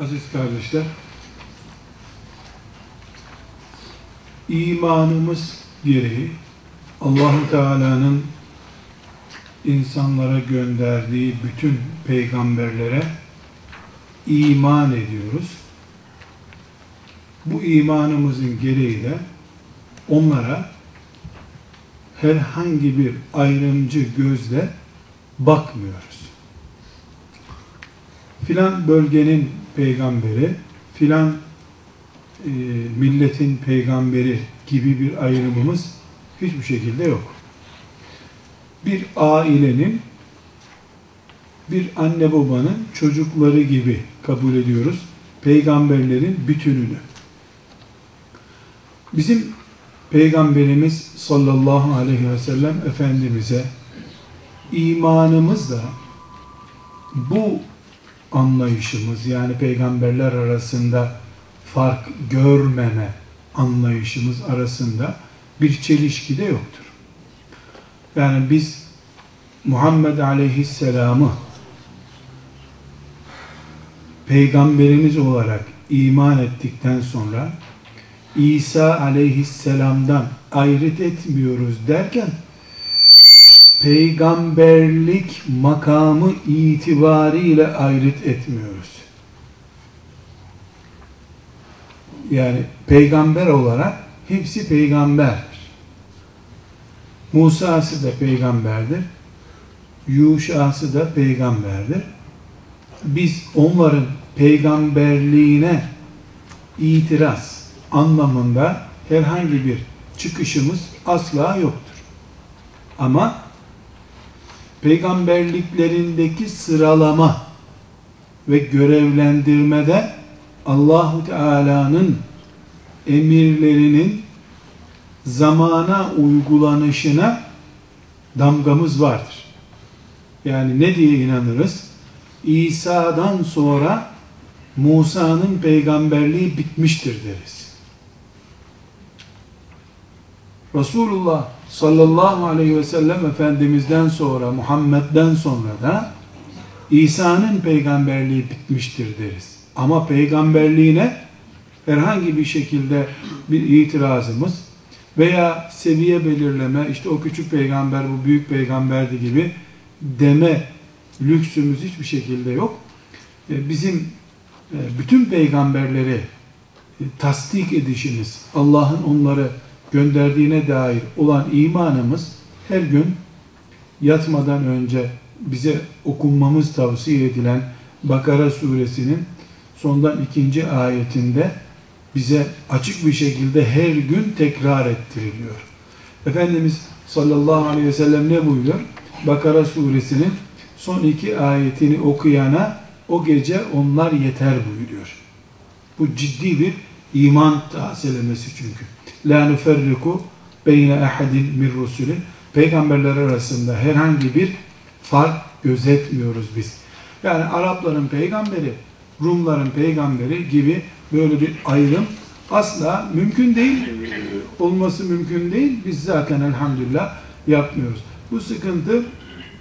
Aziz kardeşler, imanımız gereği Allahu Teala'nın insanlara gönderdiği bütün peygamberlere iman ediyoruz. Bu imanımızın gereği de onlara herhangi bir ayrımcı gözle bakmıyoruz. Filan bölgenin peygamberi, filan e, milletin peygamberi gibi bir ayrımımız hiçbir şekilde yok. Bir ailenin bir anne babanın çocukları gibi kabul ediyoruz peygamberlerin bütününü. Bizim peygamberimiz sallallahu aleyhi ve sellem efendimize imanımız da bu anlayışımız yani peygamberler arasında fark görmeme anlayışımız arasında bir çelişki de yoktur. Yani biz Muhammed Aleyhisselam'ı peygamberimiz olarak iman ettikten sonra İsa Aleyhisselam'dan ayrıt etmiyoruz derken peygamberlik makamı itibariyle ayrıt etmiyoruz. Yani peygamber olarak hepsi peygamberdir. Musa'sı da peygamberdir. Yuşa'sı da peygamberdir. Biz onların peygamberliğine itiraz anlamında herhangi bir çıkışımız asla yoktur. Ama peygamberliklerindeki sıralama ve görevlendirmede Allahu Teala'nın emirlerinin zamana uygulanışına damgamız vardır. Yani ne diye inanırız? İsa'dan sonra Musa'nın peygamberliği bitmiştir deriz. Resulullah sallallahu aleyhi ve sellem Efendimiz'den sonra, Muhammed'den sonra da İsa'nın peygamberliği bitmiştir deriz. Ama peygamberliğine herhangi bir şekilde bir itirazımız veya seviye belirleme, işte o küçük peygamber bu büyük peygamberdi gibi deme lüksümüz hiçbir şekilde yok. E, bizim e, bütün peygamberleri e, tasdik edişimiz, Allah'ın onları gönderdiğine dair olan imanımız her gün yatmadan önce bize okunmamız tavsiye edilen Bakara suresinin sondan ikinci ayetinde bize açık bir şekilde her gün tekrar ettiriliyor. Efendimiz sallallahu aleyhi ve sellem ne buyuruyor? Bakara suresinin son iki ayetini okuyana o gece onlar yeter buyuruyor. Bu ciddi bir iman tazelemesi çünkü. La nuferriku beyne ahadin min rusuli. Peygamberler arasında herhangi bir fark gözetmiyoruz biz. Yani Arapların peygamberi, Rumların peygamberi gibi böyle bir ayrım asla mümkün değil. Olması mümkün değil. Biz zaten elhamdülillah yapmıyoruz. Bu sıkıntı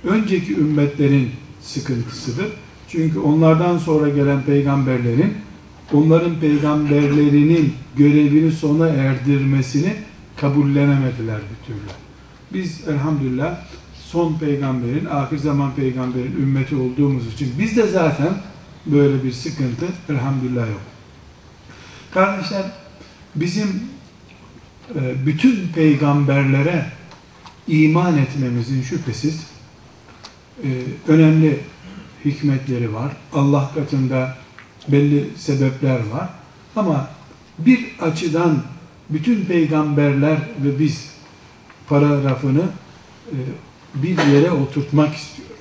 önceki ümmetlerin sıkıntısıdır. Çünkü onlardan sonra gelen peygamberlerin onların peygamberlerinin görevini sona erdirmesini kabullenemediler bir türlü. Biz elhamdülillah son peygamberin, ahir zaman peygamberin ümmeti olduğumuz için biz de zaten böyle bir sıkıntı elhamdülillah yok. Kardeşler bizim e, bütün peygamberlere iman etmemizin şüphesiz e, önemli hikmetleri var. Allah katında belli sebepler var. Ama bir açıdan bütün peygamberler ve biz paragrafını e, bir yere oturtmak istiyorum.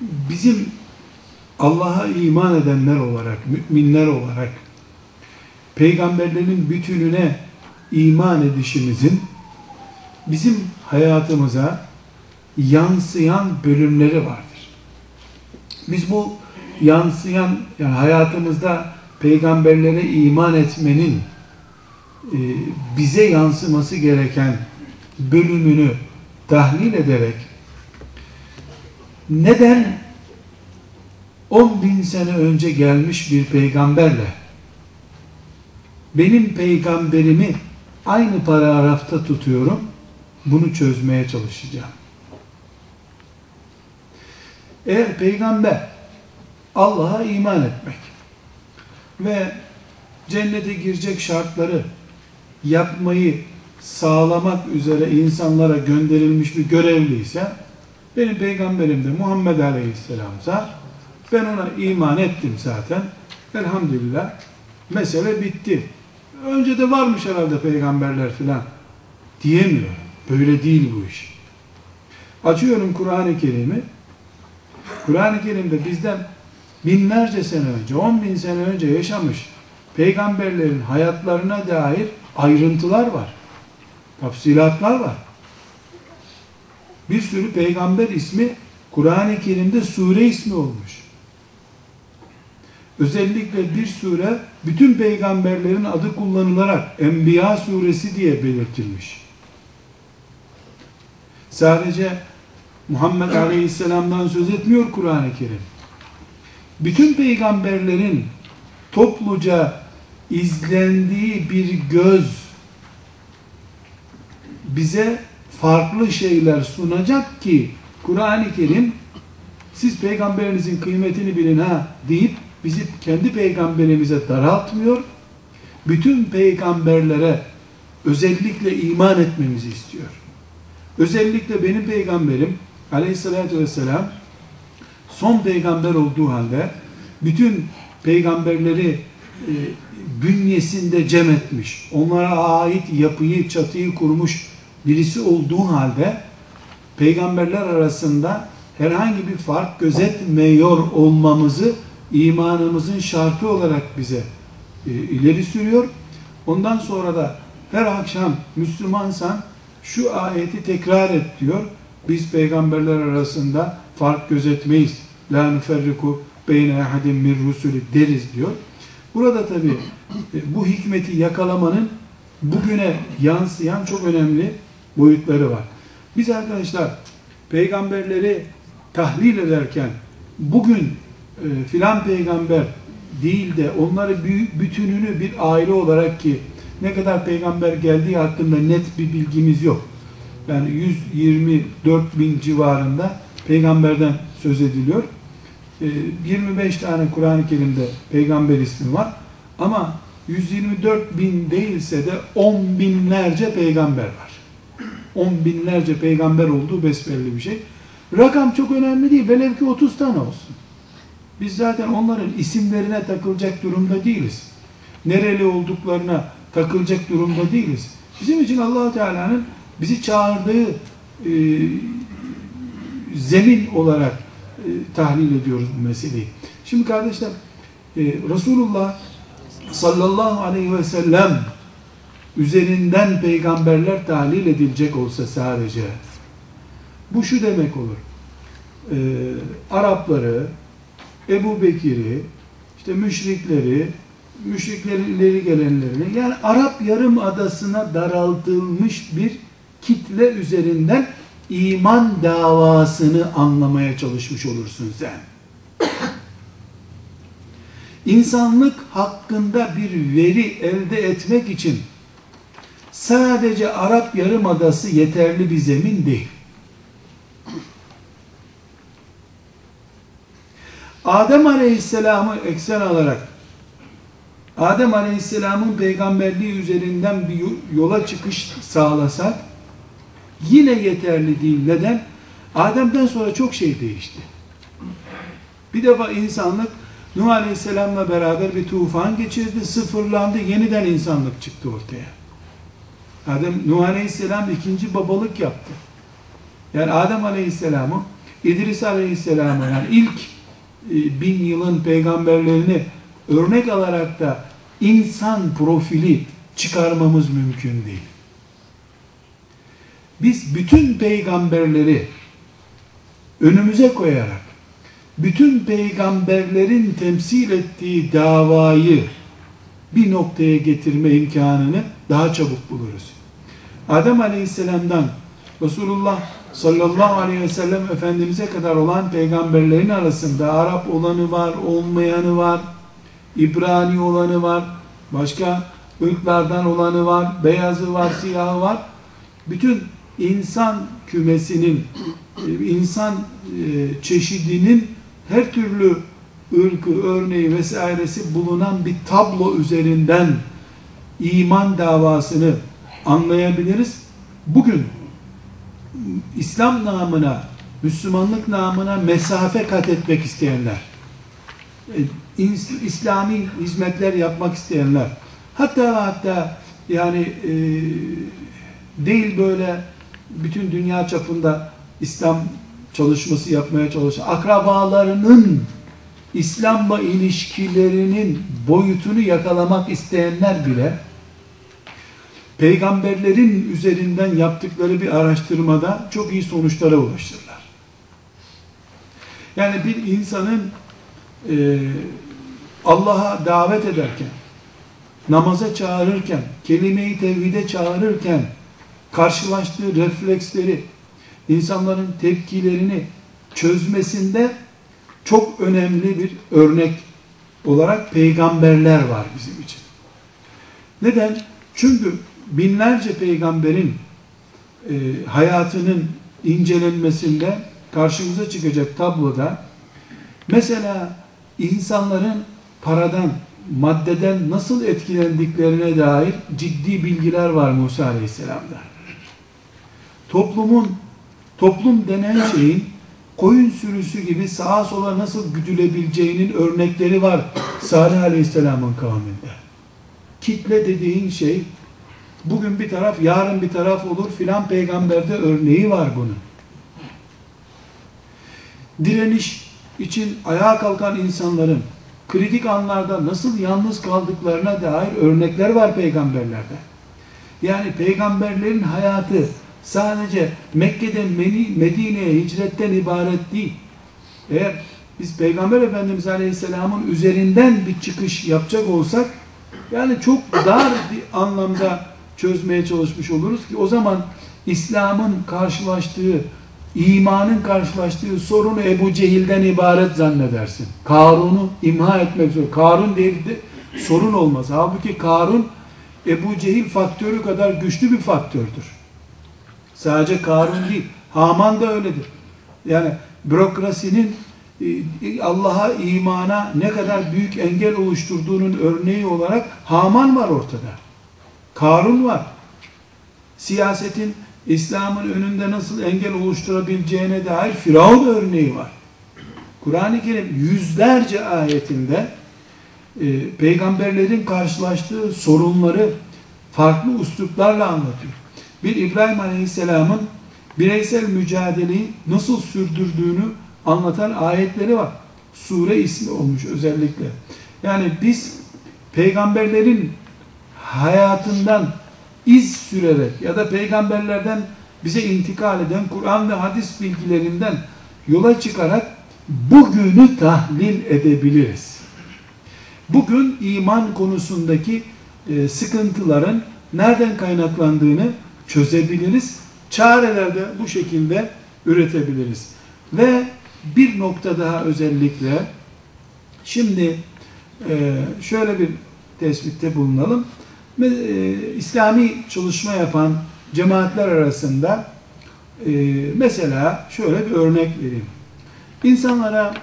Bizim Allah'a iman edenler olarak, müminler olarak peygamberlerin bütününe iman edişimizin bizim hayatımıza yansıyan bölümleri vardır. Biz bu yansıyan yani hayatımızda peygamberlere iman etmenin e, bize yansıması gereken bölümünü tahlil ederek neden 10 bin sene önce gelmiş bir peygamberle benim peygamberimi aynı paragrafta tutuyorum. Bunu çözmeye çalışacağım. Eğer peygamber Allah'a iman etmek ve cennete girecek şartları yapmayı sağlamak üzere insanlara gönderilmiş bir görevliyse benim peygamberim de Muhammed Aleyhisselam'sa ben ona iman ettim zaten. Elhamdülillah mesele bitti. Önce de varmış herhalde peygamberler filan diyemiyor. Böyle değil bu iş. Açıyorum Kur'an-ı Kerim'i. Kur'an-ı Kerim'de bizden binlerce sene önce, on bin sene önce yaşamış peygamberlerin hayatlarına dair ayrıntılar var. Tafsilatlar var. Bir sürü peygamber ismi Kur'an-ı Kerim'de sure ismi olmuş. Özellikle bir sure bütün peygamberlerin adı kullanılarak Enbiya suresi diye belirtilmiş. Sadece Muhammed Aleyhisselam'dan söz etmiyor Kur'an-ı Kerim. Bütün peygamberlerin topluca izlendiği bir göz bize farklı şeyler sunacak ki Kur'an-ı Kerim siz peygamberinizin kıymetini bilin ha deyip bizi kendi peygamberimize daraltmıyor. Bütün peygamberlere özellikle iman etmemizi istiyor. Özellikle benim peygamberim aleyhissalatü vesselam son peygamber olduğu halde bütün peygamberleri e, bünyesinde cem etmiş, onlara ait yapıyı, çatıyı kurmuş birisi olduğu halde peygamberler arasında herhangi bir fark gözetmiyor olmamızı imanımızın şartı olarak bize e, ileri sürüyor. Ondan sonra da her akşam Müslümansan şu ayeti tekrar et diyor. Biz peygamberler arasında fark gözetmeyiz. La nuferriku beyne ehadin min rusuli deriz diyor. Burada tabi e, bu hikmeti yakalamanın bugüne yansıyan çok önemli boyutları var. Biz arkadaşlar peygamberleri tahlil ederken bugün e, filan peygamber değil de onları bütününü bir aile olarak ki ne kadar peygamber geldiği hakkında net bir bilgimiz yok. Yani 124 bin civarında peygamberden söz ediliyor. 25 e, tane Kur'an-ı Kerim'de peygamber ismi var. Ama 124 bin değilse de 10 binlerce peygamber var. 10 binlerce peygamber olduğu besbelli bir şey. Rakam çok önemli değil. Velev ki 30 tane olsun. Biz zaten onların isimlerine takılacak durumda değiliz. Nereli olduklarına takılacak durumda değiliz. Bizim için allah Teala'nın bizi çağırdığı e, zemin olarak e, tahlil ediyoruz bu meseleyi. Şimdi kardeşler e, Resulullah sallallahu aleyhi ve sellem üzerinden peygamberler tahlil edilecek olsa sadece bu şu demek olur. E, Arapları, Ebu Bekir'i, işte müşrikleri, müşrikleri gelenlerini yani Arap yarım adasına daraltılmış bir kitle üzerinden iman davasını anlamaya çalışmış olursun sen. İnsanlık hakkında bir veri elde etmek için sadece Arap Yarımadası yeterli bir zemin değil. Adem Aleyhisselam'ı eksen alarak Adem Aleyhisselam'ın peygamberliği üzerinden bir yola çıkış sağlasak yine yeterli değil. Neden? Adem'den sonra çok şey değişti. Bir defa insanlık Nuh Aleyhisselam'la beraber bir tufan geçirdi, sıfırlandı, yeniden insanlık çıktı ortaya. Adem, Nuh Aleyhisselam ikinci babalık yaptı. Yani Adem Aleyhisselam'ı, İdris Aleyhisselam'ı yani ilk e, bin yılın peygamberlerini örnek alarak da insan profili çıkarmamız mümkün değil. Biz bütün peygamberleri önümüze koyarak bütün peygamberlerin temsil ettiği davayı bir noktaya getirme imkanını daha çabuk buluruz. Adem Aleyhisselam'dan Resulullah sallallahu aleyhi ve sellem Efendimiz'e kadar olan peygamberlerin arasında Arap olanı var, olmayanı var, İbrani olanı var, başka ırklardan olanı var, beyazı var, siyahı var. Bütün insan kümesinin, insan e, çeşidinin her türlü ırkı, örneği vesairesi bulunan bir tablo üzerinden iman davasını anlayabiliriz. Bugün İslam namına, Müslümanlık namına mesafe kat etmek isteyenler, e, İslami hizmetler yapmak isteyenler, hatta hatta yani e, değil böyle bütün dünya çapında İslam çalışması yapmaya çalışan akrabalarının İslam'la ilişkilerinin boyutunu yakalamak isteyenler bile peygamberlerin üzerinden yaptıkları bir araştırmada çok iyi sonuçlara ulaşırlar. Yani bir insanın e, Allah'a davet ederken, namaza çağırırken, kelime-i tevhide çağırırken karşılaştığı refleksleri, insanların tepkilerini çözmesinde çok önemli bir örnek olarak peygamberler var bizim için. Neden? Çünkü binlerce peygamberin e, hayatının incelenmesinde karşımıza çıkacak tabloda mesela insanların paradan, maddeden nasıl etkilendiklerine dair ciddi bilgiler var Musa Aleyhisselam'da. Toplumun, toplum denen şeyin koyun sürüsü gibi sağa sola nasıl güdülebileceğinin örnekleri var Salih Aleyhisselam'ın kavminde. Kitle dediğin şey bugün bir taraf yarın bir taraf olur filan peygamberde örneği var bunun. Direniş için ayağa kalkan insanların kritik anlarda nasıl yalnız kaldıklarına dair örnekler var peygamberlerde. Yani peygamberlerin hayatı sadece Mekke'den Medine'ye hicretten ibaret değil. Eğer biz Peygamber Efendimiz Aleyhisselam'ın üzerinden bir çıkış yapacak olsak yani çok dar bir anlamda çözmeye çalışmış oluruz ki o zaman İslam'ın karşılaştığı, imanın karşılaştığı sorunu Ebu Cehil'den ibaret zannedersin. Karun'u imha etmek zor. Karun diye bir sorun olmaz. Halbuki Karun Ebu Cehil faktörü kadar güçlü bir faktördür. Sadece Karun değil. Haman da öyledir. Yani bürokrasinin e, Allah'a imana ne kadar büyük engel oluşturduğunun örneği olarak Haman var ortada. Karun var. Siyasetin İslam'ın önünde nasıl engel oluşturabileceğine dair Firavun örneği var. Kur'an-ı Kerim yüzlerce ayetinde e, peygamberlerin karşılaştığı sorunları farklı usluplarla anlatıyor bir İbrahim Aleyhisselam'ın bireysel mücadeleyi nasıl sürdürdüğünü anlatan ayetleri var. Sure ismi olmuş özellikle. Yani biz peygamberlerin hayatından iz sürerek ya da peygamberlerden bize intikal eden Kur'an ve hadis bilgilerinden yola çıkarak bugünü tahlil edebiliriz. Bugün iman konusundaki e, sıkıntıların nereden kaynaklandığını çözebiliriz. Çareler de bu şekilde üretebiliriz. Ve bir nokta daha özellikle şimdi e, şöyle bir tespitte bulunalım. E, İslami çalışma yapan cemaatler arasında e, mesela şöyle bir örnek vereyim. İnsanlara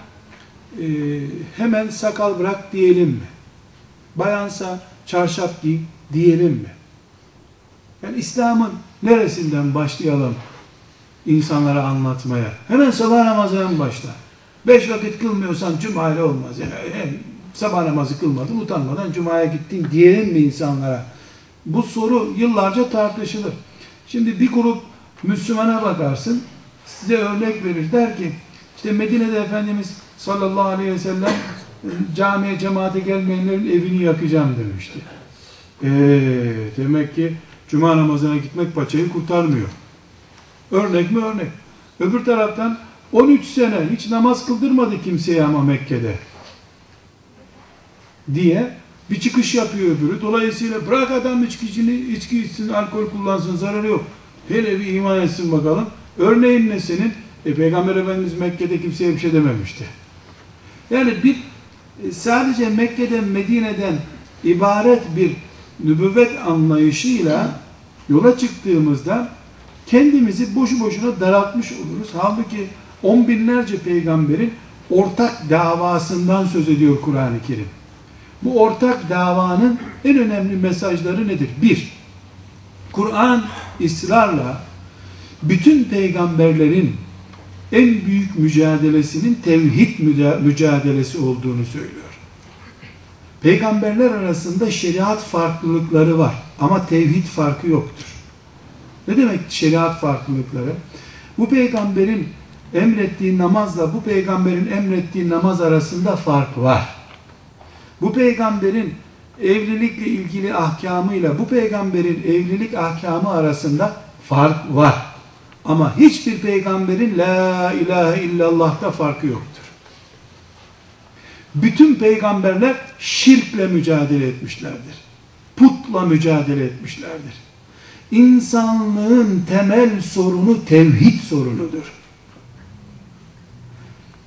hemen sakal bırak diyelim mi? Bayansa çarşaf giy diyelim mi? Yani İslam'ın neresinden başlayalım insanlara anlatmaya? Hemen sabah namazından başla. Beş vakit kılmıyorsan cuma ile olmaz. Yani hem sabah namazı kılmadın utanmadan cumaya gittin diyelim mi insanlara? Bu soru yıllarca tartışılır. Şimdi bir grup Müslümana bakarsın, size örnek verir. Der ki, işte Medine'de Efendimiz sallallahu aleyhi ve sellem camiye cemaate gelmeyenlerin evini yakacağım demişti. Eee demek ki Cuma namazına gitmek paçayı kurtarmıyor. Örnek mi örnek. Öbür taraftan 13 sene hiç namaz kıldırmadı kimseye ama Mekke'de. Diye bir çıkış yapıyor öbürü. Dolayısıyla bırak adam içkisini, içki içsin, alkol kullansın, zararı yok. Hele bir iman etsin bakalım. Örneğin ne senin? E, Peygamber Efendimiz Mekke'de kimseye bir şey dememişti. Yani bir e, sadece Mekke'den Medine'den ibaret bir nübüvvet anlayışıyla yola çıktığımızda kendimizi boşu boşuna daraltmış oluruz. Halbuki on binlerce peygamberin ortak davasından söz ediyor Kur'an-ı Kerim. Bu ortak davanın en önemli mesajları nedir? Bir, Kur'an ısrarla bütün peygamberlerin en büyük mücadelesinin tevhid mücadelesi olduğunu söylüyor. Peygamberler arasında şeriat farklılıkları var ama tevhid farkı yoktur. Ne demek şeriat farklılıkları? Bu peygamberin emrettiği namazla bu peygamberin emrettiği namaz arasında fark var. Bu peygamberin evlilikle ilgili ahkamıyla bu peygamberin evlilik ahkamı arasında fark var. Ama hiçbir peygamberin la ilahe illallah'ta farkı yoktur. Bütün peygamberler şirkle mücadele etmişlerdir. Putla mücadele etmişlerdir. İnsanlığın temel sorunu tevhid sorunudur.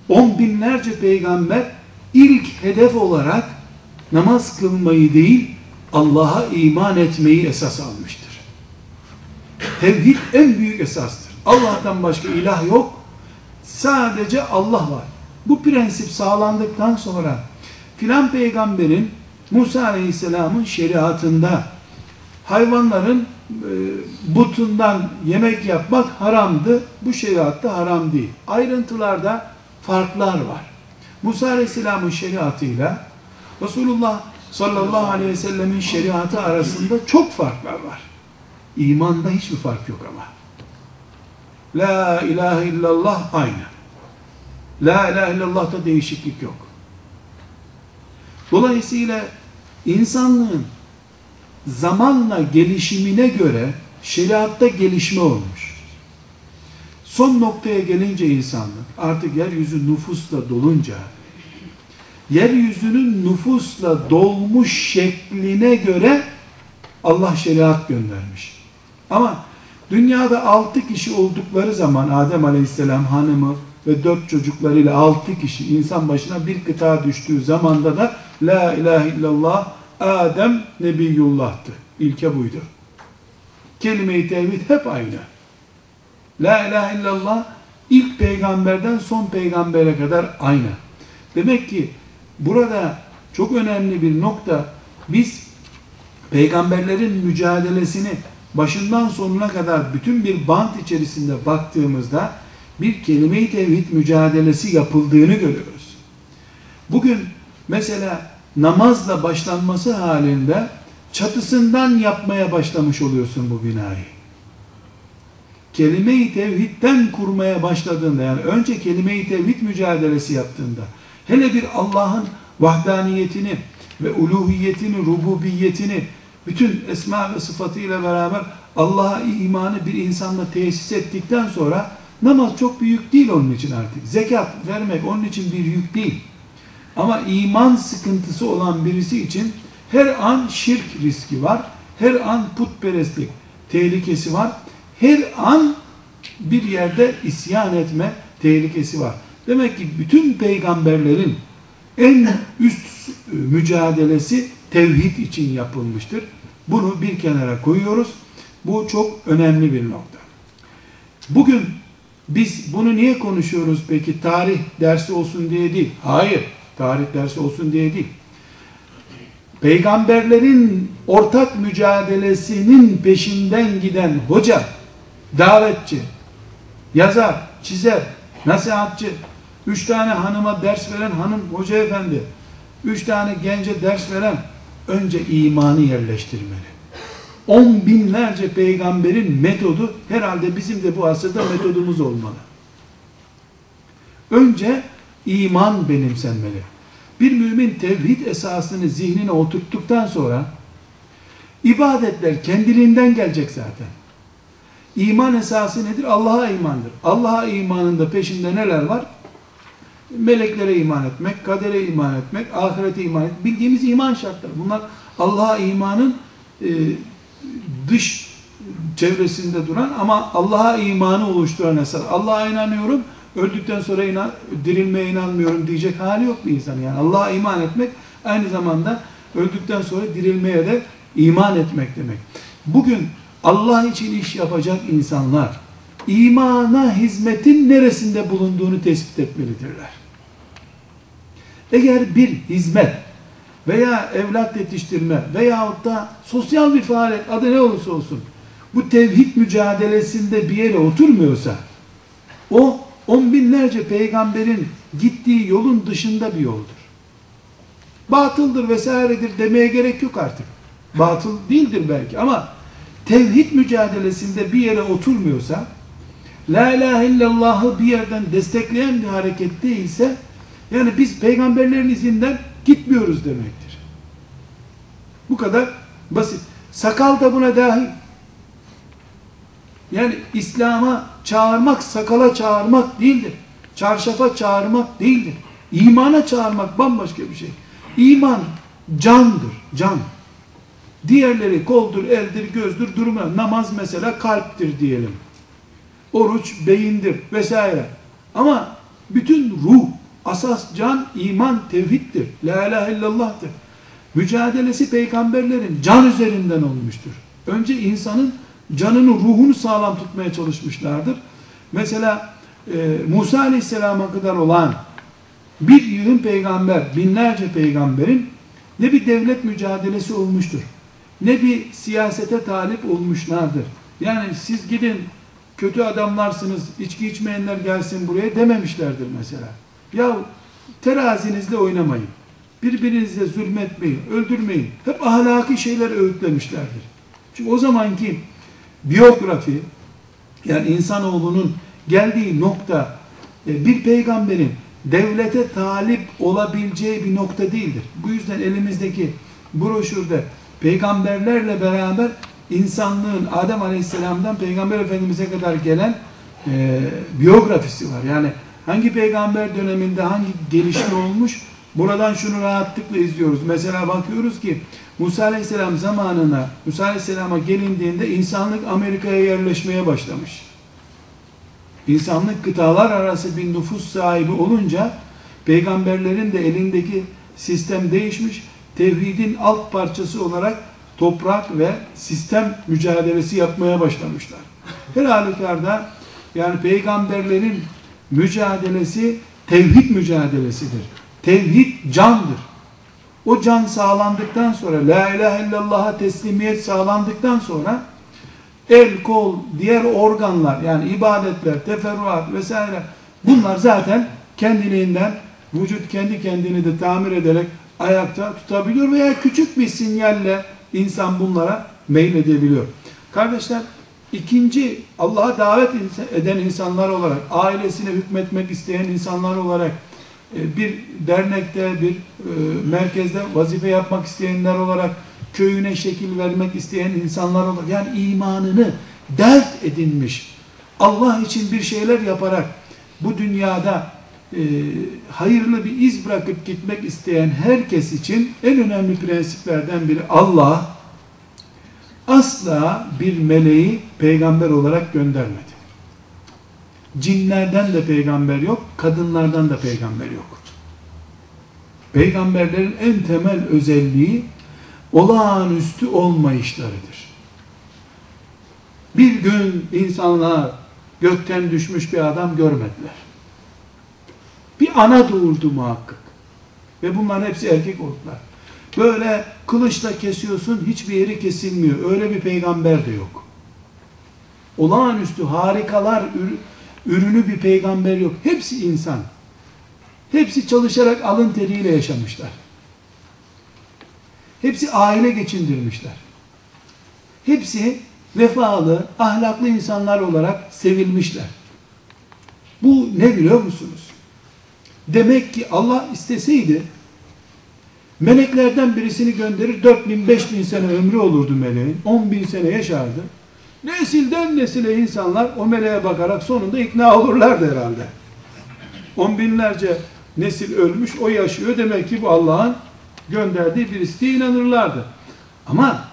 On binlerce peygamber ilk hedef olarak namaz kılmayı değil, Allah'a iman etmeyi esas almıştır. Tevhid en büyük esastır. Allah'tan başka ilah yok. Sadece Allah var. Bu prensip sağlandıktan sonra filan peygamberin Musa Aleyhisselam'ın şeriatında hayvanların e, butundan yemek yapmak haramdı. Bu şeriatta haram değil. Ayrıntılarda farklar var. Musa Aleyhisselam'ın şeriatıyla Resulullah sallallahu aleyhi ve sellemin şeriatı arasında çok farklar var. İmanda hiçbir fark yok ama. La ilahe illallah aynı. La ilahe illallah'ta değişiklik yok. Dolayısıyla insanlığın zamanla gelişimine göre şeriatta gelişme olmuş. Son noktaya gelince insanlık artık yeryüzü nüfusla dolunca yeryüzünün nüfusla dolmuş şekline göre Allah şeriat göndermiş. Ama dünyada altı kişi oldukları zaman Adem Aleyhisselam hanımı ve dört çocuklarıyla altı kişi insan başına bir kıta düştüğü zamanda da La ilahe illallah Adem Nebiyullah'tı. İlke buydu. Kelime-i tevhid hep aynı. La ilahe illallah ilk peygamberden son peygambere kadar aynı. Demek ki burada çok önemli bir nokta biz peygamberlerin mücadelesini başından sonuna kadar bütün bir bant içerisinde baktığımızda bir kelime-i tevhid mücadelesi yapıldığını görüyoruz. Bugün mesela namazla başlanması halinde çatısından yapmaya başlamış oluyorsun bu binayı. Kelime-i tevhidden kurmaya başladığında yani önce kelime-i tevhid mücadelesi yaptığında hele bir Allah'ın vahdaniyetini ve uluhiyetini, rububiyetini bütün esma ve sıfatıyla beraber Allah'a imanı bir insanla tesis ettikten sonra namaz çok büyük değil onun için artık. Zekat vermek onun için bir yük değil. Ama iman sıkıntısı olan birisi için her an şirk riski var. Her an putperestlik tehlikesi var. Her an bir yerde isyan etme tehlikesi var. Demek ki bütün peygamberlerin en üst mücadelesi tevhid için yapılmıştır. Bunu bir kenara koyuyoruz. Bu çok önemli bir nokta. Bugün biz bunu niye konuşuyoruz peki? Tarih dersi olsun diye değil. Hayır. Tarih dersi olsun diye değil. Peygamberlerin ortak mücadelesinin peşinden giden hoca, davetçi, yazar, çizer, nasihatçı, üç tane hanıma ders veren hanım hoca efendi, üç tane gence ders veren önce imanı yerleştirmeli. On binlerce peygamberin metodu herhalde bizim de bu asırda metodumuz olmalı. Önce iman benimsenmeli. Bir mümin tevhid esasını zihnine oturttuktan sonra ibadetler kendiliğinden gelecek zaten. İman esası nedir? Allah'a imandır. Allah'a imanında peşinde neler var? Meleklere iman etmek, kadere iman etmek, ahirete iman etmek. Bildiğimiz iman şartları. Bunlar Allah'a imanın e, dış çevresinde duran ama Allah'a imanı oluşturan esas. Allah'a inanıyorum, öldükten sonra inan, dirilmeye inanmıyorum diyecek hali yok bir insan. Yani Allah'a iman etmek aynı zamanda öldükten sonra dirilmeye de iman etmek demek. Bugün Allah için iş yapacak insanlar imana hizmetin neresinde bulunduğunu tespit etmelidirler. Eğer bir hizmet veya evlat yetiştirme veyahut da sosyal bir faaliyet adı ne olursa olsun bu tevhid mücadelesinde bir yere oturmuyorsa o on binlerce peygamberin gittiği yolun dışında bir yoldur. Batıldır vesairedir demeye gerek yok artık. Batıl değildir belki ama tevhid mücadelesinde bir yere oturmuyorsa La ilahe illallah'ı bir yerden destekleyen bir hareket değilse yani biz peygamberlerin izinden gitmiyoruz demektir. Bu kadar basit. Sakal da buna dahil. Yani İslam'a çağırmak sakala çağırmak değildir. Çarşafa çağırmak değildir. İmana çağırmak bambaşka bir şey. İman candır, can. Diğerleri koldur, eldir, gözdür, durma. Namaz mesela kalptir diyelim. Oruç beyindir vesaire. Ama bütün ruh, asas can, iman, tevhiddir. La ilahe illallah'tır. Mücadelesi peygamberlerin can üzerinden olmuştur. Önce insanın canını, ruhunu sağlam tutmaya çalışmışlardır. Mesela e, Musa Aleyhisselam'a kadar olan bir yığın peygamber, binlerce peygamberin ne bir devlet mücadelesi olmuştur, ne bir siyasete talip olmuşlardır. Yani siz gidin kötü adamlarsınız, içki içmeyenler gelsin buraya dememişlerdir mesela. Ya terazinizle oynamayın. Birbirinize zulmetmeyin, öldürmeyin. Hep ahlaki şeyler öğütlemişlerdir. Çünkü o zamanki biyografi, yani insanoğlunun geldiği nokta e, bir peygamberin devlete talip olabileceği bir nokta değildir. Bu yüzden elimizdeki broşürde peygamberlerle beraber insanlığın Adem Aleyhisselam'dan Peygamber Efendimiz'e kadar gelen e, biyografisi var. Yani hangi peygamber döneminde hangi gelişme olmuş buradan şunu rahatlıkla izliyoruz. Mesela bakıyoruz ki Musa Aleyhisselam zamanına Musa Aleyhisselam'a gelindiğinde insanlık Amerika'ya yerleşmeye başlamış. İnsanlık kıtalar arası bir nüfus sahibi olunca peygamberlerin de elindeki sistem değişmiş. Tevhidin alt parçası olarak toprak ve sistem mücadelesi yapmaya başlamışlar. Her halükarda yani peygamberlerin mücadelesi tevhid mücadelesidir. Tevhid candır. O can sağlandıktan sonra la ilahe illallah'a teslimiyet sağlandıktan sonra el, kol, diğer organlar yani ibadetler, teferruat vesaire bunlar zaten kendiliğinden vücut kendi kendini de tamir ederek ayakta tutabiliyor veya küçük bir sinyalle insan bunlara meyledebiliyor. Kardeşler ikinci Allah'a davet eden insanlar olarak ailesine hükmetmek isteyen insanlar olarak e, bir dernekte bir e, merkezde vazife yapmak isteyenler olarak köyüne şekil vermek isteyen insanlar olarak yani imanını dert edinmiş Allah için bir şeyler yaparak bu dünyada e, hayırlı bir iz bırakıp gitmek isteyen herkes için en önemli prensiplerden biri Allah asla bir meleği peygamber olarak göndermedi. Cinlerden de peygamber yok, kadınlardan da peygamber yok. Peygamberlerin en temel özelliği olağanüstü olmayışlarıdır. Bir gün insanlar gökten düşmüş bir adam görmediler. Bir ana doğurdu muhakkak. Ve bunların hepsi erkek oldular. Böyle kılıçla kesiyorsun hiçbir yeri kesilmiyor. Öyle bir peygamber de yok. Olağanüstü harikalar ürünü bir peygamber yok. Hepsi insan. Hepsi çalışarak alın teriyle yaşamışlar. Hepsi aile geçindirmişler. Hepsi vefalı, ahlaklı insanlar olarak sevilmişler. Bu ne biliyor musunuz? Demek ki Allah isteseydi meleklerden birisini gönderir 4000 5000 sene ömrü olurdu meleğin. 10 bin sene yaşardı. Nesilden nesile insanlar o meleğe bakarak sonunda ikna olurlardı herhalde. On binlerce nesil ölmüş, o yaşıyor. Demek ki bu Allah'ın gönderdiği birisi diye inanırlardı. Ama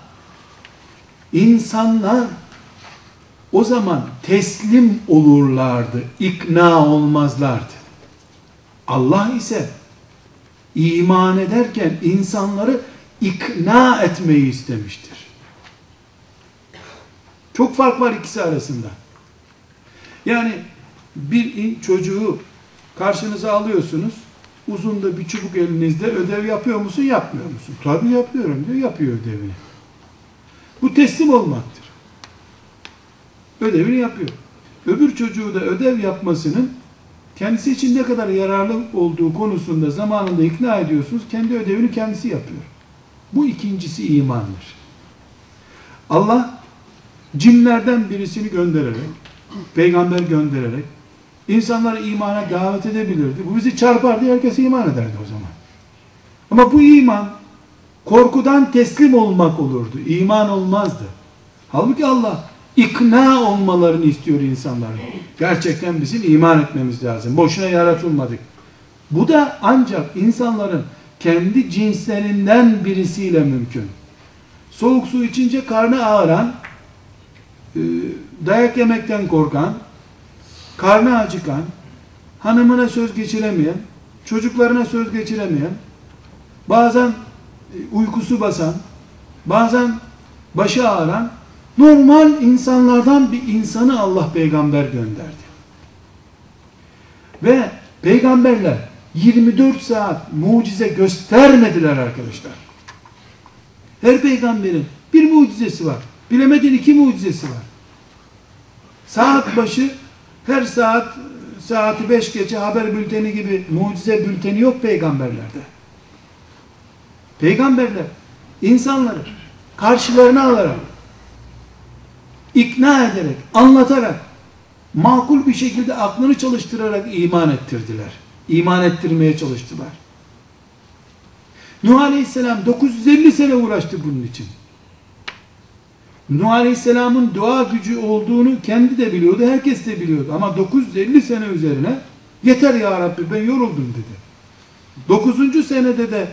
insanlar o zaman teslim olurlardı, ikna olmazlardı. Allah ise iman ederken insanları ikna etmeyi istemiştir. Çok fark var ikisi arasında. Yani bir çocuğu karşınıza alıyorsunuz, uzun da bir çubuk elinizde ödev yapıyor musun, yapmıyor musun? Tabii yapıyorum diyor, yapıyor ödevini. Bu teslim olmaktır. Ödevini yapıyor. Öbür çocuğu da ödev yapmasının kendisi için ne kadar yararlı olduğu konusunda zamanında ikna ediyorsunuz. Kendi ödevini kendisi yapıyor. Bu ikincisi imandır. Allah cinlerden birisini göndererek, peygamber göndererek insanları imana davet edebilirdi. Bu bizi çarpardı, herkes iman ederdi o zaman. Ama bu iman korkudan teslim olmak olurdu. İman olmazdı. Halbuki Allah ikna olmalarını istiyor insanların. Gerçekten bizim iman etmemiz lazım. Boşuna yaratılmadık. Bu da ancak insanların kendi cinslerinden birisiyle mümkün. Soğuk su içince karnı ağıran, e, dayak yemekten korkan, karnı acıkan, hanımına söz geçiremeyen, çocuklarına söz geçiremeyen, bazen e, uykusu basan, bazen başı ağıran, normal insanlardan bir insanı Allah peygamber gönderdi. Ve peygamberler 24 saat mucize göstermediler arkadaşlar. Her peygamberin bir mucizesi var. Bilemedin iki mucizesi var. Saat başı her saat saati beş geçe haber bülteni gibi mucize bülteni yok peygamberlerde. Peygamberler insanları karşılarına alarak ikna ederek, anlatarak makul bir şekilde aklını çalıştırarak iman ettirdiler. İman ettirmeye çalıştılar. Nuh Aleyhisselam 950 sene uğraştı bunun için. Nuh Aleyhisselam'ın dua gücü olduğunu kendi de biliyordu, herkes de biliyordu. Ama 950 sene üzerine yeter ya Rabbi ben yoruldum dedi. 9. senede de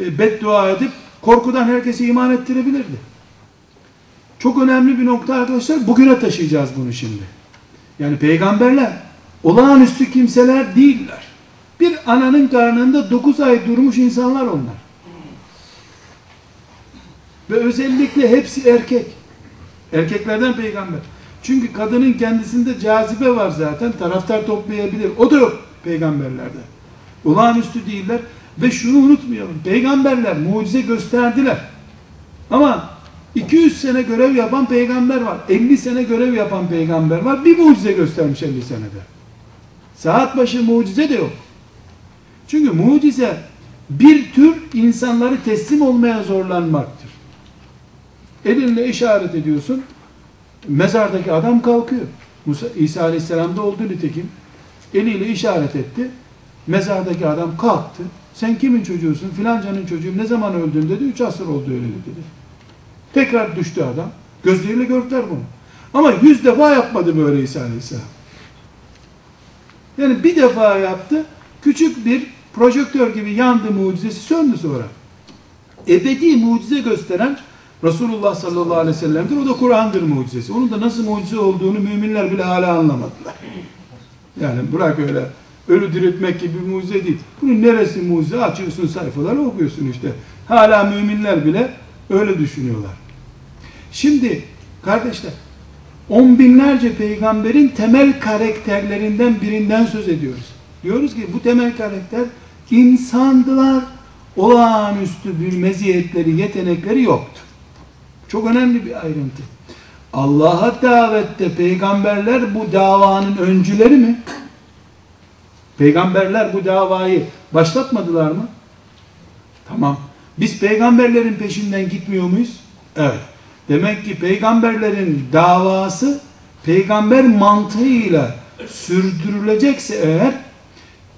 e, beddua edip korkudan herkesi iman ettirebilirdi. Çok önemli bir nokta arkadaşlar. Bugüne taşıyacağız bunu şimdi. Yani peygamberler olağanüstü kimseler değiller. Bir ananın karnında 9 ay durmuş insanlar onlar. Ve özellikle hepsi erkek. Erkeklerden peygamber. Çünkü kadının kendisinde cazibe var zaten. Taraftar toplayabilir. O da yok peygamberlerde. Olağanüstü değiller. Ve şunu unutmayalım. Peygamberler mucize gösterdiler. Ama 200 sene görev yapan peygamber var. 50 sene görev yapan peygamber var. Bir mucize göstermiş 50 senede. Saat başı mucize de yok. Çünkü mucize bir tür insanları teslim olmaya zorlanmaktır. Elinle işaret ediyorsun. Mezardaki adam kalkıyor. Musa, İsa Aleyhisselam'da oldu nitekim. Eliyle işaret etti. Mezardaki adam kalktı. Sen kimin çocuğusun? Filancanın çocuğum. Ne zaman öldün dedi. Üç asır oldu öyle dedi. Tekrar düştü adam. Gözleriyle gördüler bunu. Ama yüz defa yapmadı böyle İsa Aleyhisselam. Yani bir defa yaptı. Küçük bir projektör gibi yandı mucizesi söndü sonra. Ebedi mucize gösteren Resulullah sallallahu aleyhi ve sellem'dir. O da Kur'an'dır mucizesi. Onun da nasıl mucize olduğunu müminler bile hala anlamadılar. Yani bırak öyle ölü diriltmek gibi bir mucize değil. Bunun neresi mucize? Açıyorsun sayfaları okuyorsun işte. Hala müminler bile öyle düşünüyorlar. Şimdi kardeşler on binlerce peygamberin temel karakterlerinden birinden söz ediyoruz. Diyoruz ki bu temel karakter insandılar. Olağanüstü bir meziyetleri, yetenekleri yoktu. Çok önemli bir ayrıntı. Allah'a davette peygamberler bu davanın öncüleri mi? Peygamberler bu davayı başlatmadılar mı? Tamam. Biz peygamberlerin peşinden gitmiyor muyuz? Evet. Demek ki peygamberlerin davası peygamber mantığıyla sürdürülecekse eğer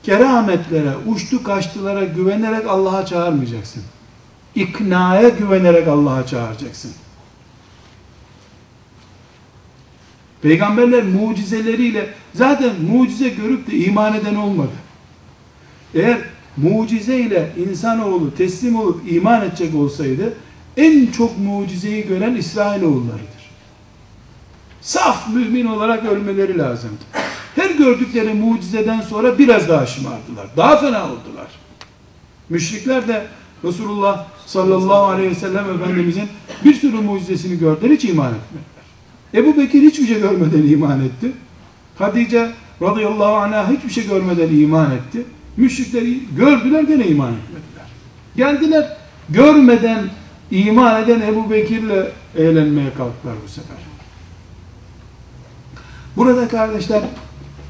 kerametlere, uçtu kaçtılara güvenerek Allah'a çağırmayacaksın. İknaya güvenerek Allah'a çağıracaksın. Peygamberler mucizeleriyle zaten mucize görüp de iman eden olmadı. Eğer mucize ile insanoğlu teslim olup iman edecek olsaydı en çok mucizeyi gören İsrailoğullarıdır. Saf mümin olarak ölmeleri lazımdı. Her gördükleri mucizeden sonra biraz daha şımardılar. Daha fena oldular. Müşrikler de Resulullah sallallahu aleyhi ve sellem Efendimizin bir sürü mucizesini gördüler hiç iman etmediler. Ebu Bekir hiçbir şey görmeden iman etti. Hatice radıyallahu anh'a hiçbir şey görmeden iman etti. Müşrikler gördüler gene iman etmediler. Geldiler görmeden iman eden Ebu Bekir'le eğlenmeye kalktılar bu sefer. Burada kardeşler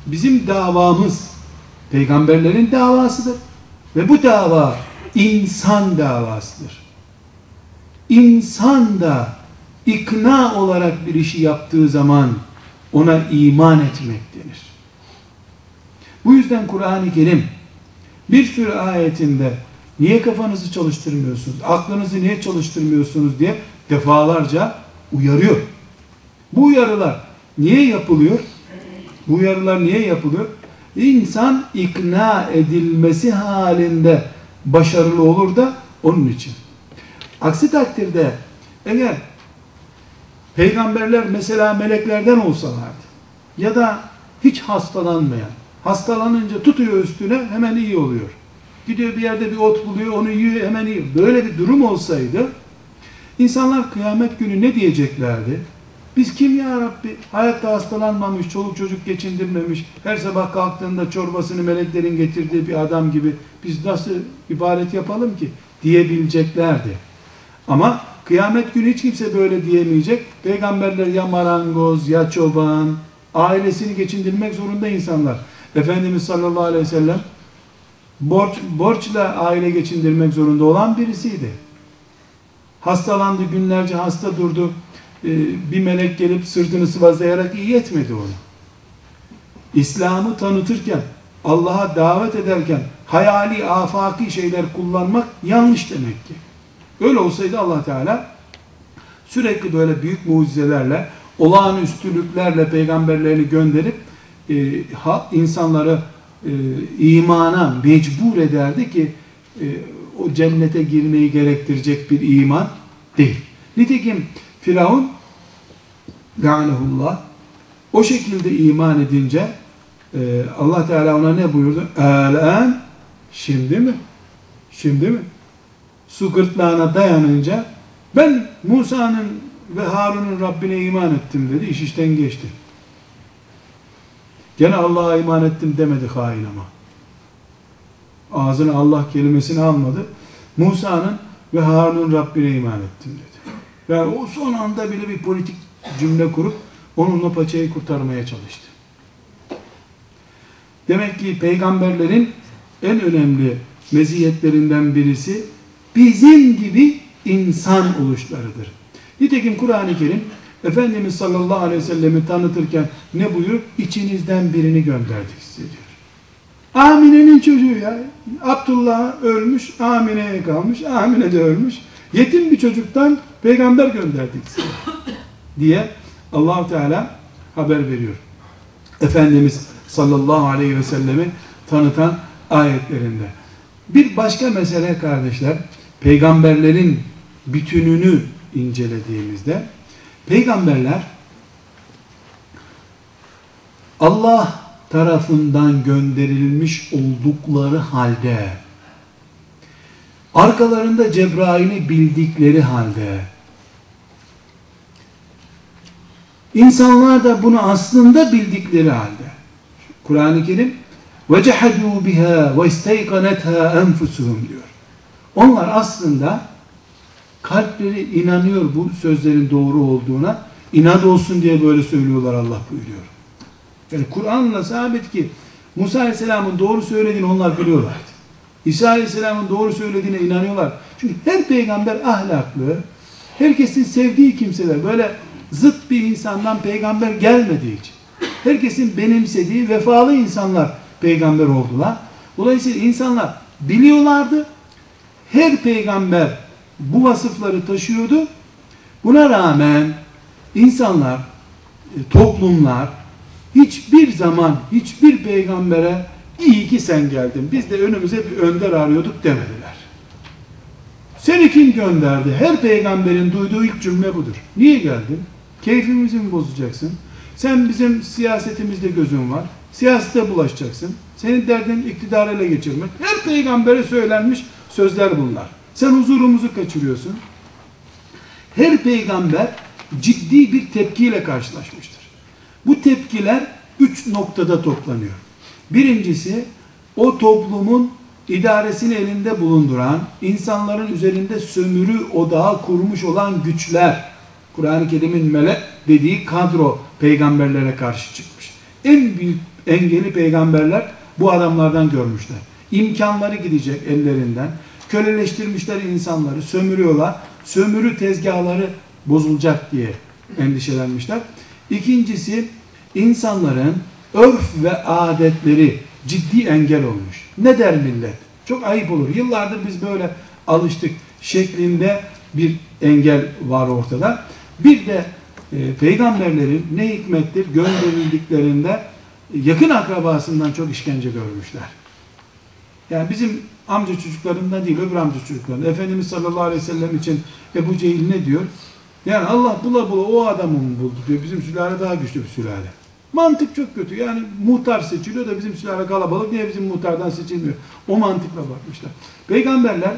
bizim davamız peygamberlerin davasıdır. Ve bu dava insan davasıdır. İnsan da ikna olarak bir işi yaptığı zaman ona iman etmek denir. Bu yüzden Kur'an-ı Kerim bir sürü ayetinde niye kafanızı çalıştırmıyorsunuz, aklınızı niye çalıştırmıyorsunuz diye defalarca uyarıyor. Bu uyarılar niye yapılıyor? Bu uyarılar niye yapılıyor? İnsan ikna edilmesi halinde başarılı olur da onun için. Aksi takdirde eğer peygamberler mesela meleklerden olsalardı ya da hiç hastalanmayan, hastalanınca tutuyor üstüne hemen iyi oluyor. Gidiyor bir yerde bir ot buluyor, onu yiyor hemen iyi. Böyle bir durum olsaydı insanlar kıyamet günü ne diyeceklerdi? Biz kim ya Rabbi? Hayatta hastalanmamış, çoluk çocuk geçindirmemiş, her sabah kalktığında çorbasını meleklerin getirdiği bir adam gibi biz nasıl ibadet yapalım ki? Diyebileceklerdi. Ama kıyamet günü hiç kimse böyle diyemeyecek. Peygamberler ya marangoz ya çoban, ailesini geçindirmek zorunda insanlar. Efendimiz sallallahu aleyhi ve sellem borç, borçla aile geçindirmek zorunda olan birisiydi. Hastalandı, günlerce hasta durdu. Ee, bir melek gelip sırtını sıvazlayarak iyi etmedi onu. İslam'ı tanıtırken, Allah'a davet ederken hayali, afaki şeyler kullanmak yanlış demek ki. Öyle olsaydı allah Teala sürekli böyle büyük mucizelerle, olağanüstülüklerle peygamberlerini gönderip e, ha, insanları e, imana mecbur ederdi ki e, o cennete girmeyi gerektirecek bir iman değil. Nitekim Firavun La'nehullah o şekilde iman edince e, Allah Teala ona ne buyurdu? Elen şimdi mi? Şimdi mi? Su gırtlağına dayanınca ben Musa'nın ve Harun'un Rabbine iman ettim dedi. İş işten geçti. Gene Allah'a iman ettim demedi hain ama. Ağzına Allah kelimesini almadı. Musa'nın ve Harun'un Rabbine iman ettim dedi. Yani o son anda bile bir politik cümle kurup onunla paçayı kurtarmaya çalıştı. Demek ki peygamberlerin en önemli meziyetlerinden birisi bizim gibi insan oluşlarıdır. Nitekim Kur'an-ı Kerim Efendimiz sallallahu aleyhi ve sellemi tanıtırken ne buyur? İçinizden birini gönderdik size diyor. Amine'nin çocuğu ya. Abdullah ölmüş, Amine'ye kalmış, Amine de ölmüş. Yetim bir çocuktan peygamber gönderdik size. diye allah Teala haber veriyor. Efendimiz sallallahu aleyhi ve sellemi tanıtan ayetlerinde. Bir başka mesele kardeşler, peygamberlerin bütününü incelediğimizde, peygamberler Allah tarafından gönderilmiş oldukları halde, arkalarında Cebrail'i bildikleri halde, insanlar da bunu aslında bildikleri halde, Kur'an-ı Kerim وَجَحَدُوا بِهَا وَاِسْتَيْقَنَتْهَا اَنْفُسُهُمْ diyor. Onlar aslında kalpleri inanıyor bu sözlerin doğru olduğuna. İnat olsun diye böyle söylüyorlar Allah buyuruyor. Yani Kur'an'la sabit ki Musa Aleyhisselam'ın doğru söylediğini onlar biliyorlardı. İsa Aleyhisselam'ın doğru söylediğine inanıyorlar. Çünkü her peygamber ahlaklı, herkesin sevdiği kimseler, böyle zıt bir insandan peygamber gelmediği için, herkesin benimsediği vefalı insanlar peygamber oldular. Dolayısıyla insanlar biliyorlardı. Her peygamber bu vasıfları taşıyordu. Buna rağmen insanlar, e, toplumlar hiçbir zaman hiçbir peygambere iyi ki sen geldin. Biz de önümüze bir önder arıyorduk demediler. Seni kim gönderdi? Her peygamberin duyduğu ilk cümle budur. Niye geldin? Keyfimizi mi bozacaksın? Sen bizim siyasetimizde gözün var. Siyasete bulaşacaksın. Senin derdin iktidarı ele geçirmek. Her peygambere söylenmiş sözler bunlar. Sen huzurumuzu kaçırıyorsun. Her peygamber ciddi bir tepkiyle karşılaşmıştır. Bu tepkiler üç noktada toplanıyor. Birincisi o toplumun idaresini elinde bulunduran, insanların üzerinde sömürü odağı kurmuş olan güçler, Kur'an-ı Kerim'in melek dediği kadro peygamberlere karşı çıkmış. En büyük engeli peygamberler bu adamlardan görmüşler. İmkanları gidecek ellerinden. Köleleştirmişler insanları, sömürüyorlar. Sömürü tezgahları bozulacak diye endişelenmişler. İkincisi insanların örf ve adetleri ciddi engel olmuş. Ne der millet? Çok ayıp olur. Yıllardır biz böyle alıştık şeklinde bir engel var ortada. Bir de e, peygamberlerin ne hikmettir gönderildiklerinde yakın akrabasından çok işkence görmüşler. Yani bizim amca çocuklarından değil öbür amca çocuklarından. Efendimiz sallallahu aleyhi ve sellem için Ebu Cehil ne diyor? Yani Allah bula bula o adamı mı buldu diyor. Bizim sülale daha güçlü bir sülale. Mantık çok kötü. Yani muhtar seçiliyor da bizim sülale kalabalık. Niye bizim muhtardan seçilmiyor? O mantıkla bakmışlar. Peygamberler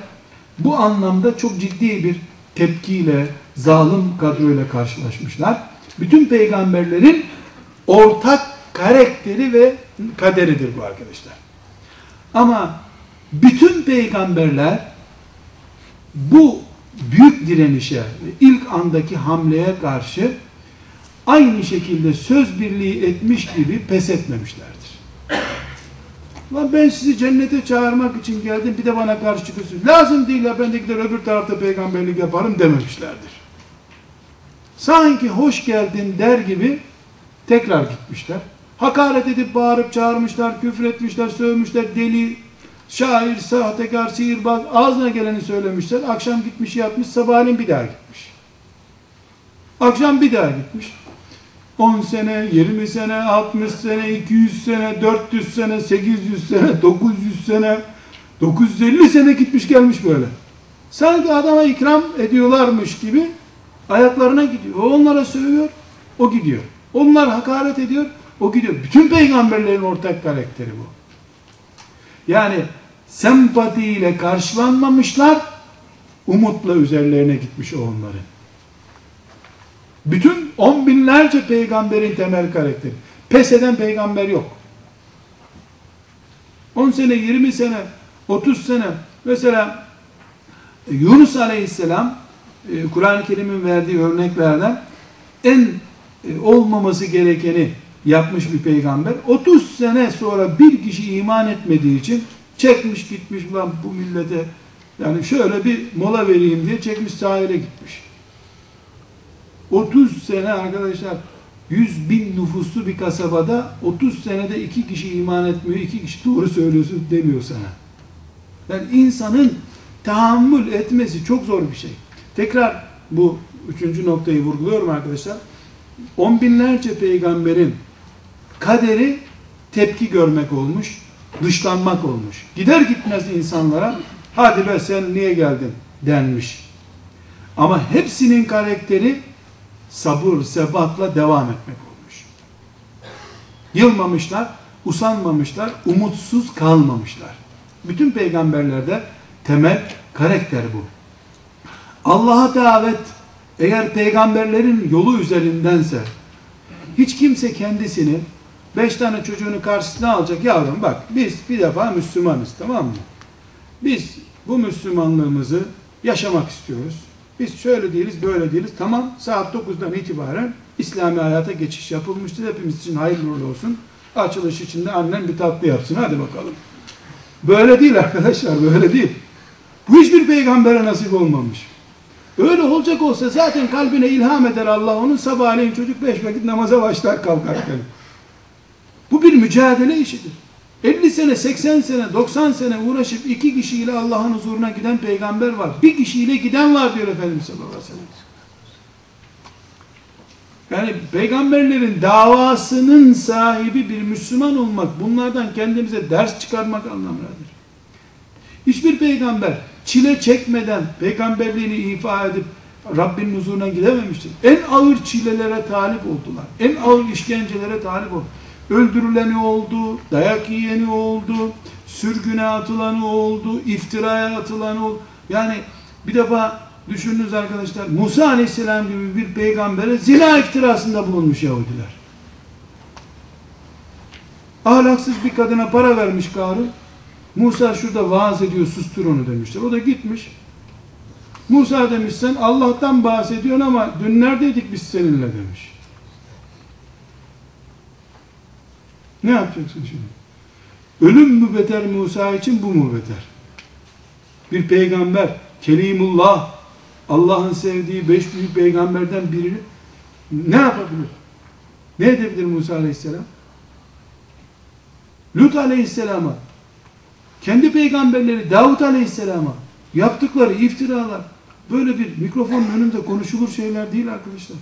bu anlamda çok ciddi bir tepkiyle, zalim kadroyla karşılaşmışlar. Bütün peygamberlerin ortak karakteri ve kaderidir bu arkadaşlar. Ama bütün peygamberler bu büyük direnişe, ilk andaki hamleye karşı aynı şekilde söz birliği etmiş gibi pes etmemişlerdir. Lan ben sizi cennete çağırmak için geldim bir de bana karşı çıkıyorsunuz. Lazım değil ya ben de gider öbür tarafta peygamberlik yaparım dememişlerdir. Sanki hoş geldin der gibi tekrar gitmişler. Hakaret edip bağırıp çağırmışlar, küfür etmişler, sövmüşler, deli, şair, sahtekar, sihirbaz ağzına geleni söylemişler. Akşam gitmiş yatmış, sabahleyin bir daha gitmiş. Akşam bir daha gitmiş. 10 sene, 20 sene, 60 sene, 200 sene, 400 sene, 800 sene, 900 sene, 950 sene gitmiş gelmiş böyle. Sanki adama ikram ediyorlarmış gibi ayaklarına gidiyor. O onlara sövüyor, o gidiyor. Onlar hakaret ediyor, o gidiyor. Bütün peygamberlerin ortak karakteri bu. Yani sempatiyle karşılanmamışlar, umutla üzerlerine gitmiş o onların. Bütün on binlerce peygamberin temel karakteri. Pes eden peygamber yok. 10 sene, 20 sene, 30 sene mesela Yunus Aleyhisselam e, Kur'an-ı Kerim'in verdiği örneklerden en e, olmaması gerekeni yapmış bir peygamber. 30 sene sonra bir kişi iman etmediği için çekmiş gitmiş ulan bu millete yani şöyle bir mola vereyim diye çekmiş sahile gitmiş. 30 sene arkadaşlar 100 bin nüfuslu bir kasabada 30 senede iki kişi iman etmiyor, iki kişi doğru söylüyorsun demiyor sana. Yani insanın tahammül etmesi çok zor bir şey. Tekrar bu üçüncü noktayı vurguluyorum arkadaşlar. On binlerce peygamberin kaderi tepki görmek olmuş, dışlanmak olmuş. Gider gitmez insanlara hadi be sen niye geldin denmiş. Ama hepsinin karakteri sabır, sebatla devam etmek olmuş. Yılmamışlar, usanmamışlar, umutsuz kalmamışlar. Bütün peygamberlerde temel karakter bu. Allah'a davet eğer peygamberlerin yolu üzerindense hiç kimse kendisini beş tane çocuğunu karşısına alacak yavrum bak biz bir defa Müslümanız tamam mı? Biz bu Müslümanlığımızı yaşamak istiyoruz. Biz şöyle değiliz, böyle değiliz. Tamam, saat 9'dan itibaren İslami hayata geçiş yapılmıştır. Hepimiz için hayırlı uğurlu olsun. Açılış içinde annem bir tatlı yapsın. Hadi bakalım. Böyle değil arkadaşlar, böyle değil. Bu hiçbir peygambere nasip olmamış. Öyle olacak olsa zaten kalbine ilham eder Allah. Onun sabahleyin çocuk beş vakit namaza başlar kalkarken. Bu bir mücadele işidir. 50 sene, 80 sene, 90 sene uğraşıp iki kişiyle Allah'ın huzuruna giden peygamber var. Bir kişiyle giden var diyor Efendimiz sallallahu aleyhi ve sellem. Yani peygamberlerin davasının sahibi bir Müslüman olmak, bunlardan kendimize ders çıkarmak anlamındadır. Hiçbir peygamber çile çekmeden peygamberliğini ifa edip Rabbinin huzuruna gidememiştir. En ağır çilelere talip oldular. En ağır işkencelere talip oldu. Öldürüleni oldu, dayak yiyeni oldu, sürgüne atılanı oldu, iftiraya atılanı oldu. Yani bir defa düşününüz arkadaşlar, Musa Aleyhisselam gibi bir peygambere zina iftirasında bulunmuş Yahudiler. Ahlaksız bir kadına para vermiş Karun. Musa şurada vaaz ediyor sustur onu demişler. O da gitmiş. Musa demiş sen Allah'tan bahsediyorsun ama dün neredeydik biz seninle demiş. Ne yapacaksın şimdi? Ölüm mü beter Musa için bu mu beter? Bir peygamber, Kelimullah, Allah'ın sevdiği beş büyük peygamberden biri ne yapabilir? Ne edebilir Musa Aleyhisselam? Lut Aleyhisselam'a, kendi peygamberleri Davut Aleyhisselam'a yaptıkları iftiralar böyle bir mikrofonun önünde konuşulur şeyler değil arkadaşlar.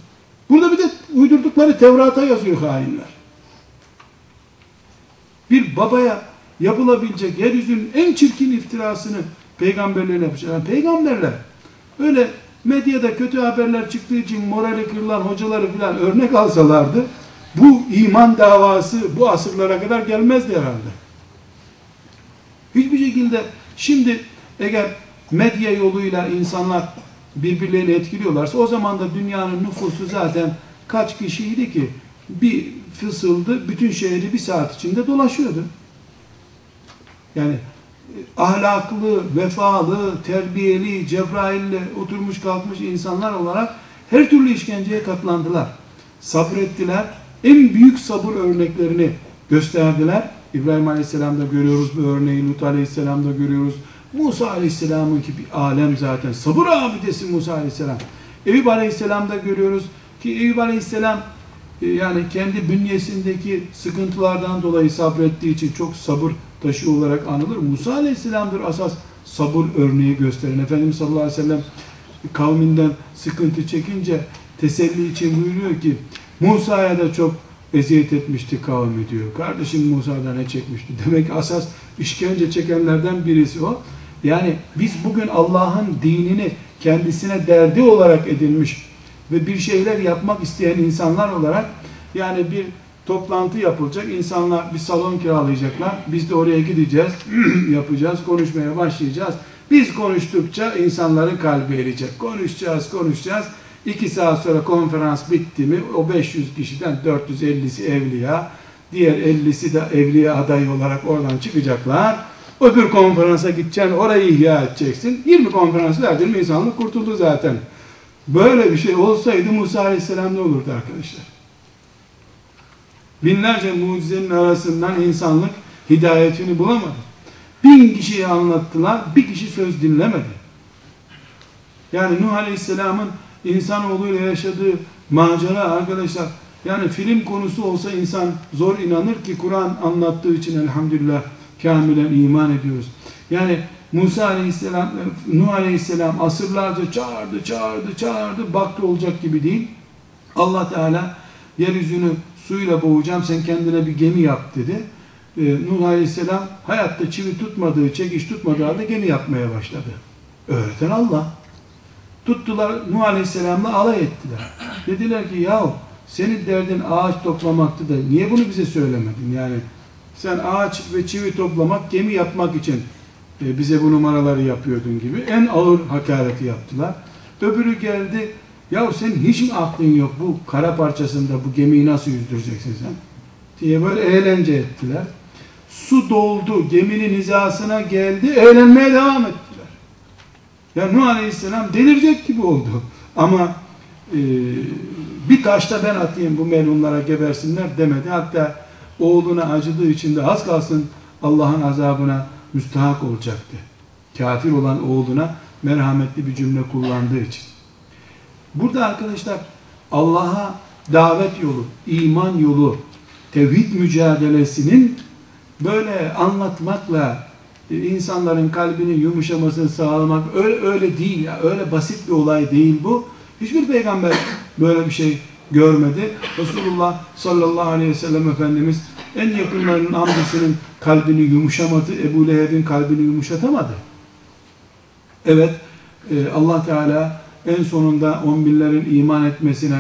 Burada bir de uydurdukları Tevrat'a yazıyor hainler. Bir babaya yapılabilecek yeryüzünün en çirkin iftirasını peygamberlerine yapacak. Yani peygamberler öyle medyada kötü haberler çıktığı için morali kırılan hocaları filan örnek alsalardı bu iman davası bu asırlara kadar gelmezdi herhalde. Hiçbir şekilde şimdi eğer medya yoluyla insanlar birbirlerini etkiliyorlarsa o zaman da dünyanın nüfusu zaten kaç kişiydi ki bir fısıldı bütün şehri bir saat içinde dolaşıyordu. Yani ahlaklı, vefalı, terbiyeli, Cebrail'le oturmuş kalkmış insanlar olarak her türlü işkenceye katlandılar. Sabrettiler. En büyük sabır örneklerini gösterdiler. İbrahim Aleyhisselam'da görüyoruz bu örneği, Lut Aleyhisselam'da görüyoruz. Musa Aleyhisselam'ın ki bir alem zaten. Sabır abidesi Musa Aleyhisselam. Eyüp Aleyhisselam'da görüyoruz ki Eyüp Aleyhisselam e, yani kendi bünyesindeki sıkıntılardan dolayı sabrettiği için çok sabır taşı olarak anılır. Musa Aleyhisselam'dır asas sabır örneği gösteren. Efendimiz sallallahu aleyhi ve sellem kavminden sıkıntı çekince teselli için buyuruyor ki Musa'ya da çok eziyet etmişti kavmi diyor. Kardeşim Musa'da ne çekmişti? Demek ki asas işkence çekenlerden birisi o. Yani biz bugün Allah'ın dinini kendisine derdi olarak edinmiş ve bir şeyler yapmak isteyen insanlar olarak yani bir toplantı yapılacak. insanlar bir salon kiralayacaklar. Biz de oraya gideceğiz, yapacağız, konuşmaya başlayacağız. Biz konuştukça insanların kalbi eriyecek. Konuşacağız, konuşacağız. İki saat sonra konferans bitti mi o 500 kişiden 450'si evliya, diğer 50'si de evliya adayı olarak oradan çıkacaklar. Öbür konferansa gideceksin, orayı ihya edeceksin. 20 konferans verdin mi insanlık kurtuldu zaten. Böyle bir şey olsaydı Musa Aleyhisselam ne olurdu arkadaşlar? Binlerce mucizenin arasından insanlık hidayetini bulamadı. Bin kişiye anlattılar, bir kişi söz dinlemedi. Yani Nuh Aleyhisselam'ın insanoğluyla yaşadığı macera arkadaşlar, yani film konusu olsa insan zor inanır ki Kur'an anlattığı için elhamdülillah kamilen iman ediyoruz. Yani Musa Aleyhisselam, Nuh Aleyhisselam asırlarca çağırdı, çağırdı, çağırdı, baktı olacak gibi değil. Allah Teala yeryüzünü suyla boğacağım sen kendine bir gemi yap dedi. Ee, Nuh Aleyhisselam hayatta çivi tutmadığı, çekiş tutmadığı halde gemi yapmaya başladı. Öğreten Allah. Tuttular Nuh Aleyhisselam'la alay ettiler. Dediler ki yahu senin derdin ağaç toplamaktı da niye bunu bize söylemedin? Yani sen ağaç ve çivi toplamak, gemi yapmak için e, bize bu numaraları yapıyordun gibi en ağır hakareti yaptılar. Öbürü geldi ya sen hiç mi aklın yok bu kara parçasında bu gemiyi nasıl yüzdüreceksin sen? Diye böyle eğlence ettiler. Su doldu, geminin hizasına geldi, eğlenmeye devam ettiler. Ya Nuh Aleyhisselam delirecek gibi oldu. Ama e, bir taşta ben atayım bu melunlara gebersinler demedi. Hatta oğluna acıdığı için de az kalsın Allah'ın azabına müstahak olacaktı. Kafir olan oğluna merhametli bir cümle kullandığı için. Burada arkadaşlar Allah'a davet yolu, iman yolu, tevhid mücadelesinin böyle anlatmakla e, insanların kalbinin yumuşamasını sağlamak öyle öyle değil ya. Öyle basit bir olay değil bu. Hiçbir peygamber böyle bir şey görmedi. Resulullah sallallahu aleyhi ve sellem Efendimiz en yakınlarının amcasının kalbini yumuşamadı. Ebu Leheb'in kalbini yumuşatamadı. Evet Allah Teala en sonunda on binlerin iman etmesine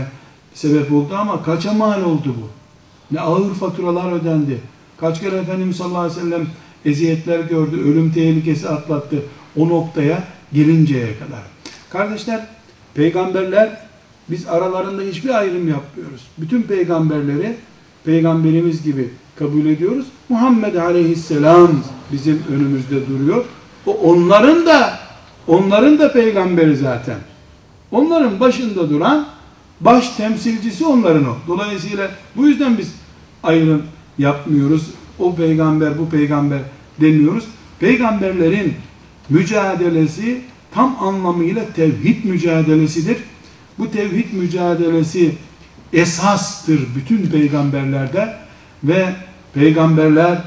sebep oldu ama kaça mal oldu bu? Ne ağır faturalar ödendi. Kaç kere Efendimiz sallallahu aleyhi ve sellem eziyetler gördü, ölüm tehlikesi atlattı o noktaya gelinceye kadar. Kardeşler, peygamberler biz aralarında hiçbir ayrım yapmıyoruz. Bütün peygamberleri peygamberimiz gibi kabul ediyoruz. Muhammed aleyhisselam bizim önümüzde duruyor. O onların da onların da peygamberi zaten. Onların başında duran baş temsilcisi onların o. Dolayısıyla bu yüzden biz ayrım yapmıyoruz. O peygamber, bu peygamber demiyoruz. Peygamberlerin mücadelesi tam anlamıyla tevhid mücadelesidir. Bu tevhid mücadelesi esastır bütün peygamberlerde ve peygamberler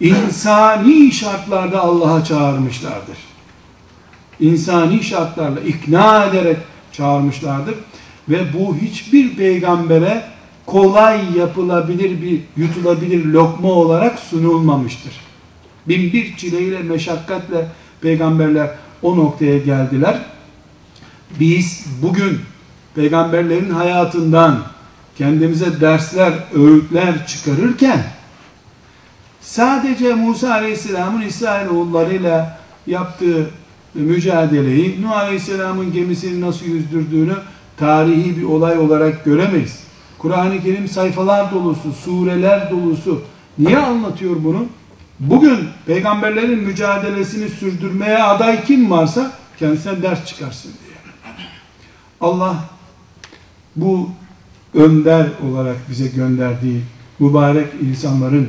insani şartlarda Allah'a çağırmışlardır. İnsani şartlarla ikna ederek çağırmışlardır ve bu hiçbir peygambere kolay yapılabilir bir yutulabilir lokma olarak sunulmamıştır. Bin bir çileyle meşakkatle peygamberler o noktaya geldiler. Biz bugün peygamberlerin hayatından kendimize dersler, öğütler çıkarırken sadece Musa Aleyhisselam'ın İsrailoğullarıyla yaptığı mücadeleyi, Nuh Aleyhisselam'ın gemisini nasıl yüzdürdüğünü tarihi bir olay olarak göremeyiz. Kur'an-ı Kerim sayfalar dolusu, sureler dolusu. Niye anlatıyor bunu? Bugün peygamberlerin mücadelesini sürdürmeye aday kim varsa kendisine ders çıkarsın diye. Allah bu önder olarak bize gönderdiği mübarek insanların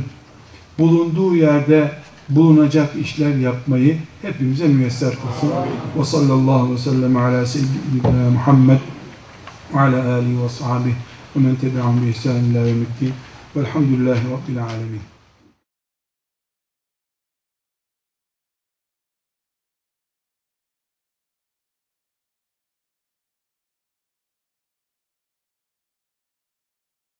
bulunduğu yerde bulunacak işler yapmayı hepimize müyesser kılsın. Ve sallallahu aleyhi ve sellem ala seyyidina Muhammed ve ala alihi ve sahabihi ve men tebi'ahum bi ihsan ila yevmiddin velhamdülillahi rabbil alemin.